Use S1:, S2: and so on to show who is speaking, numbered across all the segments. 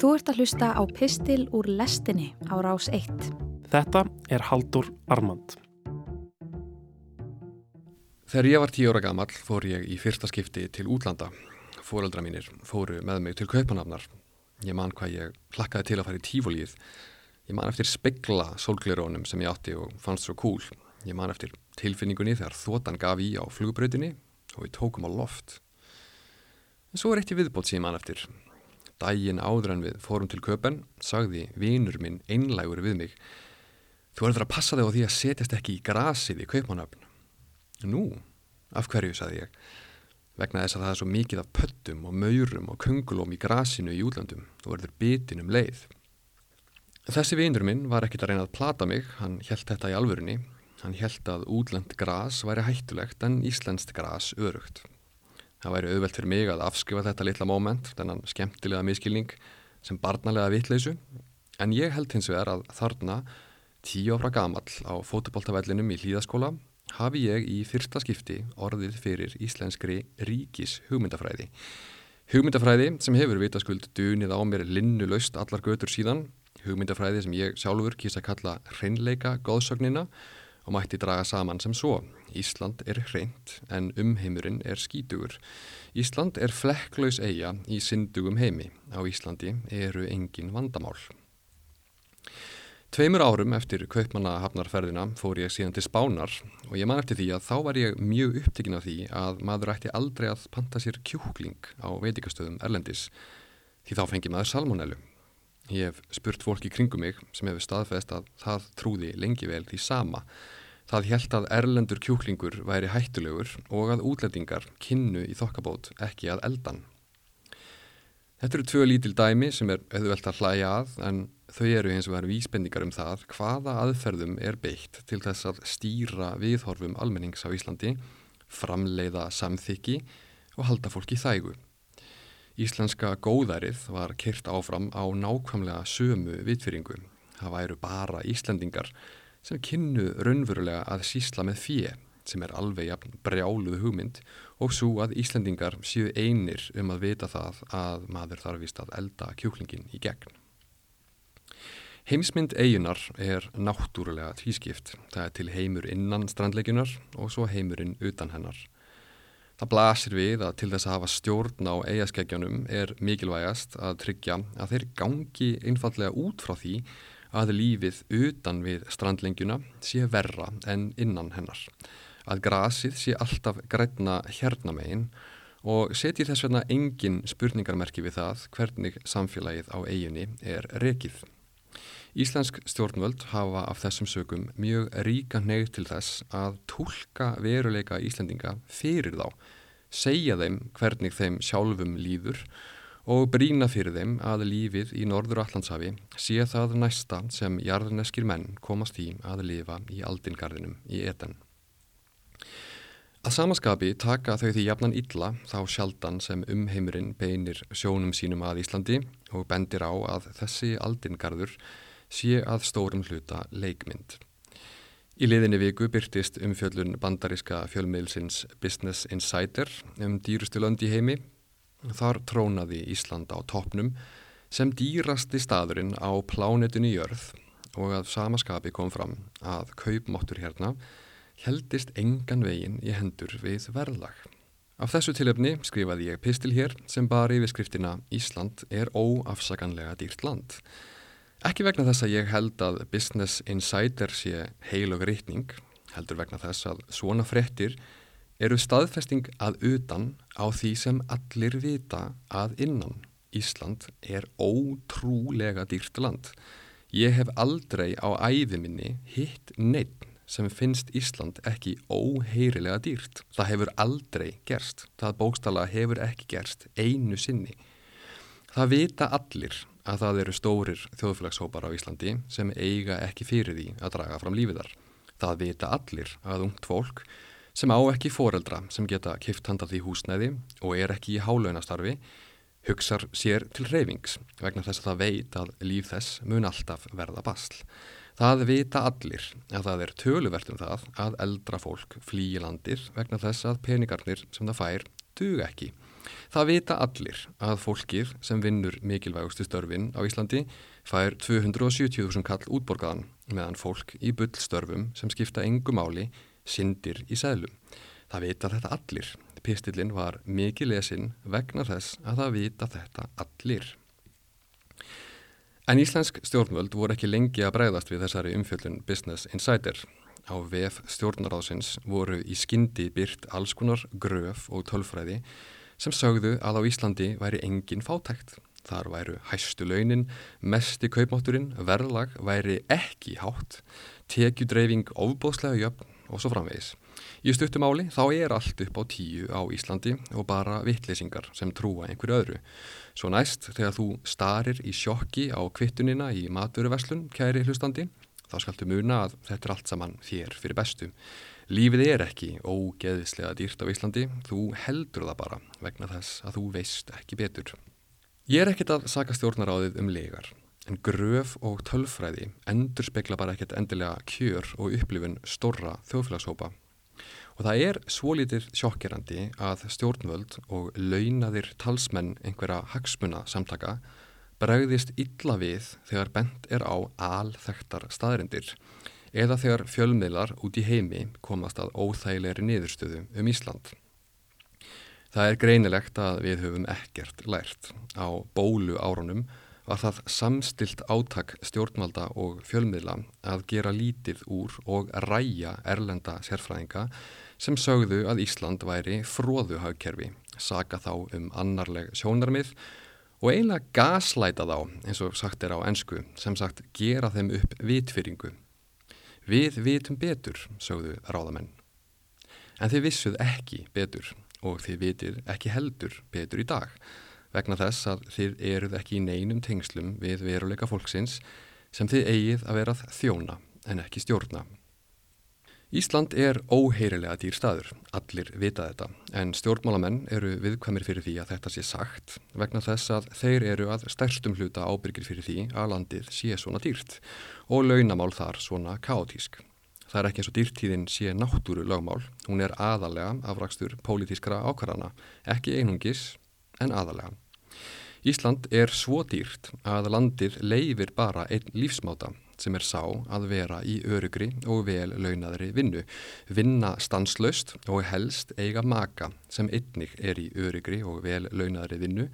S1: Þú ert að hlusta á Pistil úr lestinni á rás 1.
S2: Þetta er Haldur Armand.
S3: Þegar ég var tíu ára gammal fór ég í fyrsta skipti til útlanda. Fóreldra mínir fóru með mig til kaupanafnar. Ég man hvað ég hlakkaði til að fara í tífólíð. Ég man eftir spegla sólglerónum sem ég átti og fannst svo cool. Ég man eftir tilfinningunni þegar þotan gaf í á flugbröðinni og við tókum á loft. En svo er eitt í viðbót sem ég man eftir. Dægin áður en við fórum til köpen sagði vinur minn einlægur við mig Þú verður að passa þig á því að setjast ekki í grasið í kaupmanöfn. Nú, af hverju, saði ég. Vegna þess að það er svo mikið af pöttum og maurum og kungulóm í grasinu í útlandum. Þú verður bitin um leið. Þessi vinur minn var ekkit að reyna að plata mig. Hann held þetta í alvörunni. Hann held að útland gras væri hættulegt en íslenskt gras örugt. Það væri auðvelt fyrir mig að afskrifa þetta litla móment, þennan skemmtilega miskilning sem barnalega vitleysu. En ég held hins vegar að þarna tíu áfra gamall á fótubóltavellinum í hlýðaskóla hafi ég í fyrsta skipti orðið fyrir íslenskri ríkis hugmyndafræði. Hugmyndafræði sem hefur vitaskuld dunið á mér linnulaust allar götur síðan, hugmyndafræði sem ég sjálfur kýrst að kalla hreinleika góðsögnina og mætti draga saman sem svo. Ísland er hreint en umheimurinn er skítugur. Ísland er flekklaus eiga í syndugum heimi. Á Íslandi eru engin vandamál. Tveimur árum eftir kaupmannahafnarferðina fór ég síðan til Spánar og ég man eftir því að þá var ég mjög upptikinn af því að maður ætti aldrei að panta sér kjúkling á veitikastöðum Erlendis því þá fengi maður salmonellu. Ég hef spurt fólki kringum mig sem hefur staðfest að það trúði lengi vel því sama. Það held að erlendur kjúklingur væri hættulegur og að útlendingar kynnu í þokkabót ekki að eldan. Þetta eru tvö lítil dæmi sem er auðvelt að hlæja að en þau eru eins og verður vísbendingar um það hvaða aðferðum er beitt til þess að stýra viðhorfum almennings á Íslandi, framleiða samþykki og halda fólki þægu. Íslenska góðærið var kyrt áfram á nákvæmlega sömu vitfyringu. Það væru bara Íslendingar sem kynnu raunverulega að sísla með fjö sem er alveg jafn brjáluð hugmynd og svo að Íslendingar séu einir um að vita það að maður þarf vist að elda kjúklingin í gegn. Heimsmynd eigunar er náttúrulega tvískipt. Það er til heimur innan strandleikunar og svo heimurinn utan hennar. Það blasir við að til þess að hafa stjórn á eigaskeggjanum er mikilvægast að tryggja að þeir gangi einfallega út frá því að lífið utan við strandlengjuna sé verra en innan hennar að grasið sé alltaf grætna hérnamegin og setji þess vegna engin spurningarmerki við það hvernig samfélagið á eiginni er rekið. Íslensk stjórnvöld hafa af þessum sögum mjög ríka neyð til þess að tólka veruleika Íslendinga fyrir þá, segja þeim hvernig þeim sjálfum líður og brína fyrir þeim að lífið í Norður Allandshafi sé það næsta sem jarðneskir menn komast í að lifa í aldingarðinum í etan. Að samaskapi taka þau því jafnan illa þá sjaldan sem umheimurinn beinir sjónum sínum að Íslandi og bendir á að þessi aldingarður sé að stórum hluta leikmynd. Í liðinni viku byrtist umfjöllun bandaríska fjölmiðlsins Business Insider um dýrustu lönd í heimi. Þar trónaði Ísland á toppnum sem dýrasti staðurinn á plánetunni jörð og að samaskapi kom fram að kaupmáttur hérna heldist engan veginn í hendur við verðlag. Af þessu tilöfni skrifaði ég pistil hér sem bar yfir skriftina Ísland er óafsaganlega dýrt land. Ekki vegna þess að ég held að Business Insider sé heilög rítning, heldur vegna þess að svona frettir eru staðfesting að utan á því sem allir vita að innan. Ísland er ótrúlega dýrt land. Ég hef aldrei á æðiminni hitt neitt sem finnst Ísland ekki óheirilega dýrt. Það hefur aldrei gerst. Það bókstala hefur ekki gerst einu sinni. Það vita allir að það eru stórir þjóðfélagshópar á Íslandi sem eiga ekki fyrir því að draga fram lífiðar. Það vita allir að ungt fólk sem á ekki foreldra sem geta kift handað í húsnæði og er ekki í hálaunastarfi hugsar sér til reyfings vegna þess að það veit að líf þess mun alltaf verða basl. Það vita allir að það er töluvert um það að eldra fólk flýi landir vegna þess að peningarnir sem það fær duga ekki. Það vita allir að fólkið sem vinnur mikilvægustu störfin á Íslandi fær 270.000 kall útborgaðan meðan fólk í bullstörfum sem skipta engu máli syndir í seglum. Það vita þetta allir. Pistillin var mikið lesinn vegna þess að það vita þetta allir. En íslensk stjórnvöld voru ekki lengi að bregðast við þessari umfjöldun Business Insider. Á VF stjórnaráðsins voru í skyndi byrt alls konar gröf og tölfræði sem sögðu að á Íslandi væri engin fátækt. Þar væru hæstu launin, mesti kaupmátturinn, verðlag væri ekki hátt, tekjudreifing ofbóðslega jöfn og svo framvegis. Í stuttumáli þá er allt upp á tíu á Íslandi og bara vittleysingar sem trúa einhverju öðru. Svo næst þegar þú starir í sjokki á kvittunina í maturverslun, kæri hlustandi, þá skaltu muna að þetta er allt saman þér fyrir bestu. Lífið er ekki ógeðislega dýrt á Íslandi, þú heldur það bara vegna þess að þú veist ekki betur. Ég er ekkit að saka stjórnaráðið um legar, en gröf og tölfræði endur spekla bara ekkit endilega kjör og upplifun storra þjóðfélagshópa. Og það er svolítið sjokkirandi að stjórnvöld og launaðir talsmenn einhverja hagsmuna samtaka bregðist illa við þegar bent er á alþektar staðrindir eða þegar fjölmiðlar út í heimi komast að óþægilegri niðurstöðu um Ísland. Það er greinilegt að við höfum ekkert lært. Á bólu árunum var það samstilt átak stjórnvalda og fjölmiðla að gera lítið úr og ræja erlenda sérfræðinga sem sögðu að Ísland væri fróðuhagkerfi, saga þá um annarleg sjónarmið og eiginlega gaslæta þá, eins og sagt er á ensku, sem sagt gera þeim upp vitfyringu. Við vitum betur, sögðu ráðamenn. En þið vissuð ekki betur og þið vitið ekki heldur betur í dag vegna þess að þið eruð ekki í neinum tengslum við veruleika fólksins sem þið eigið að verað þjóna en ekki stjórna. Ísland er óheirilega dýr staður, allir vita þetta, en stjórnmálamenn eru viðkvæmir fyrir því að þetta sé sagt vegna þess að þeir eru að stærstum hluta ábyrgir fyrir því að landið sé svona dýrt og launamál þar svona kaotísk. Það er ekki eins og dýrtíðin sé náttúru lögmál, hún er aðalega afrakstur pólitískra ákvarðana, ekki einungis en aðalega. Ísland er svo dýrt að landið leifir bara einn lífsmáta sem er sá að vera í örugri og vel launaðri vinnu, vinna stanslöst og helst eiga maka sem einnig er í örugri og vel launaðri vinnu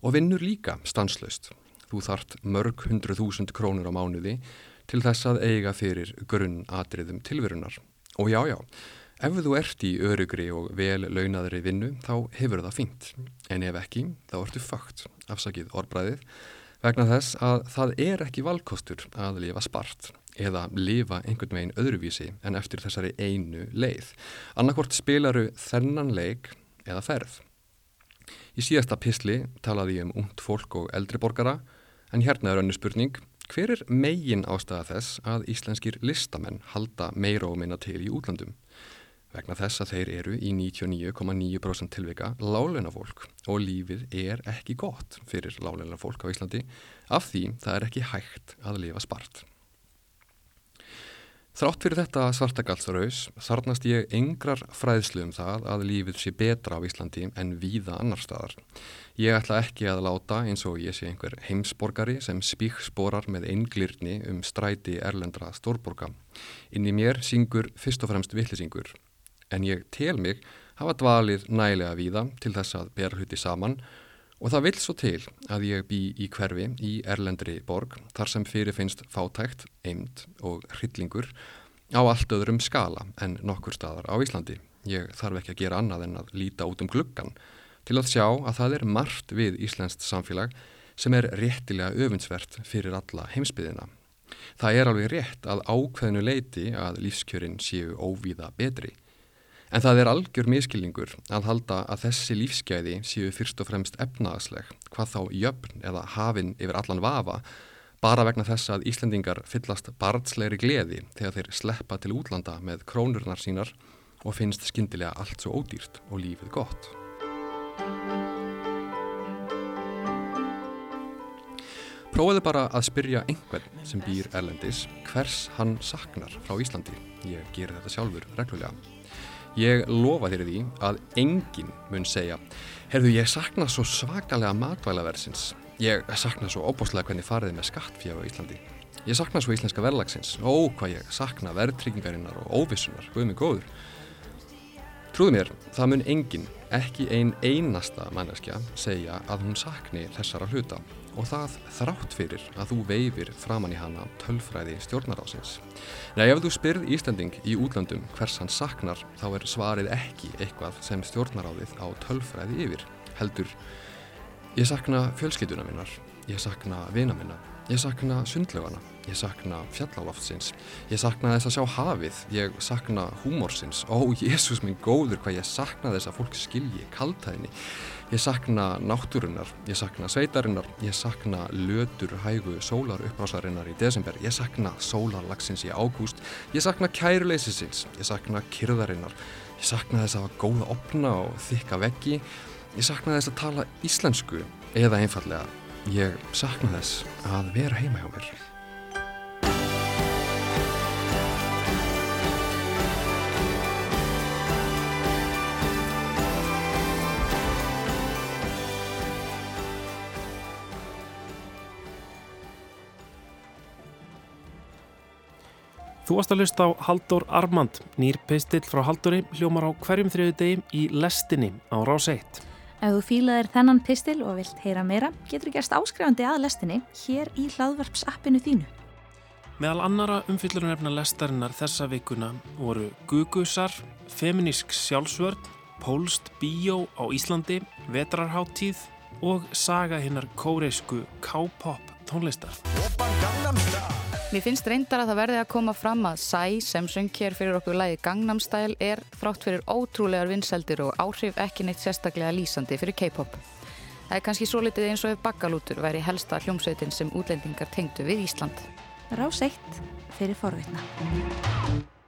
S3: og vinnur líka stanslöst. Þú þart mörg hundru þúsund krónur á mánuði til þess að eiga fyrir grunn atriðum tilverunar. Og já, já, ef þú ert í örugri og vel launaðri vinnu þá hefur það fínt, en ef ekki þá ertu fakt, afsakið orðbræðið, vegna þess að það er ekki valkostur að lifa spart eða lifa einhvern veginn öðruvísi en eftir þessari einu leið. Annarkort spilaru þennan leik eða ferð. Í síðasta pisli talaði ég um ungt fólk og eldri borgara, en hérna er önnu spurning, Hver er megin ástæða þess að íslenskir listamenn halda meira og minna til í útlandum? Vegna þess að þeir eru í 99,9% tilvika láleina fólk og lífið er ekki gott fyrir láleina fólk á Íslandi af því það er ekki hægt að lifa spart. Þrátt fyrir þetta svartagallsraus þarnast ég yngrar fræðslu um það að lífið sé betra á Íslandi en víða annar staðar. Ég ætla ekki að láta eins og ég sé einhver heimsborgari sem spíksporar með einglirni um stræti erlendra stórborga. Inn í mér syngur fyrst og fremst vittlisingur. En ég tel mig hafa dvalið nælega víða til þess að bera hluti saman og það vil svo til að ég bý í hverfi í erlendri borg þar sem fyrir finnst fátækt, eind og hryllingur á allt öðrum skala en nokkur staðar á Íslandi. Ég þarf ekki að gera annað en að líta út um gluggan til að sjá að það er margt við Íslenskt samfélag sem er réttilega öfundsvert fyrir alla heimsbyðina. Það er alveg rétt að ákveðinu leiti að lífskjörin séu óvíða betri. En það er algjör miskilningur að halda að þessi lífsgæði séu fyrst og fremst efnaðsleg, hvað þá jöfn eða hafinn yfir allan vafa, bara vegna þess að Íslendingar fyllast barnslegri gleði þegar þeir sleppa til útlanda með krónurnar sínar og finnst skindilega allt svo ódýrt og lífið gott. Prófaðu bara að spyrja einhvern sem býr erlendis hvers hann saknar frá Íslandi. Ég ger þetta sjálfur reglulega. Ég lofa þér því að enginn mun segja Herðu, ég sakna svo svakalega matvælaversins. Ég sakna svo óbúslega hvernig fariði með skattfjöf á Íslandi. Ég sakna svo íslenska verðlagsins. Ó, hvað ég sakna verðtryggingarinnar og óvissunar. Guð mig góður. Trúðu mér, það mun enginn, ekki ein einasta manneskja, segja að hún sakni þessara hluta og það þrátt fyrir að þú veifir framann í hana tölfræði stjórnarásins. Nei, ef þú spyrð Íslanding í útlandum hvers hann saknar, þá er svarið ekki eitthvað sem stjórnaráðið á tölfræði yfir. Heldur, ég sakna fjölskytuna minnar, ég sakna vina minna, Ég sakna sundlögana, ég sakna fjalláloftsins, ég sakna þess að sjá hafið, ég sakna húmorsins, ó Jésús minn góður hvað ég sakna þess að fólk skilji kaltæðinni, ég sakna náttúrunnar, ég sakna sveitarinnar, ég sakna lötur hægu sólar upprásarinnar í desember, ég sakna sólarlagsins í ágúst, ég sakna kæruleysisins, ég sakna kyrðarinnar, ég sakna þess að hafa góða opna og þykka veggi, ég sakna þess að tala íslensku eða einfallega Ég sakna þess að vera heima hjá mér.
S2: Þú varst að hlusta á Haldur Armand, nýr peistill frá Halduri, hljómar á hverjum þriðu degi í lestinni á Rás 1.
S1: Ef þú fílaðir þennan pistil og vilt heyra meira, getur gerst áskrifandi að lestinni hér í hlaðvarpsappinu þínu.
S2: Meðal annara umfyllurinn lestarinnar þessa vikuna voru Gugusar, Feminísk sjálfsvörn, Pólst bíó á Íslandi, Vetrarháttíð og saga hinnar kóreisku K-pop tónlistar.
S4: Mér finnst reyndar að það verði að koma fram að Sæ sem söng hér fyrir okkur lægi Gangnam Style er þrátt fyrir ótrúlegar vinnseldir og áhrif ekki neitt sérstaklega lýsandi fyrir K-pop. Það er kannski svo litið eins og ef Baggalútur væri helsta hljómsveitin sem útlendingar tengdu við Ísland.
S1: Rás 1 fyrir forvitna.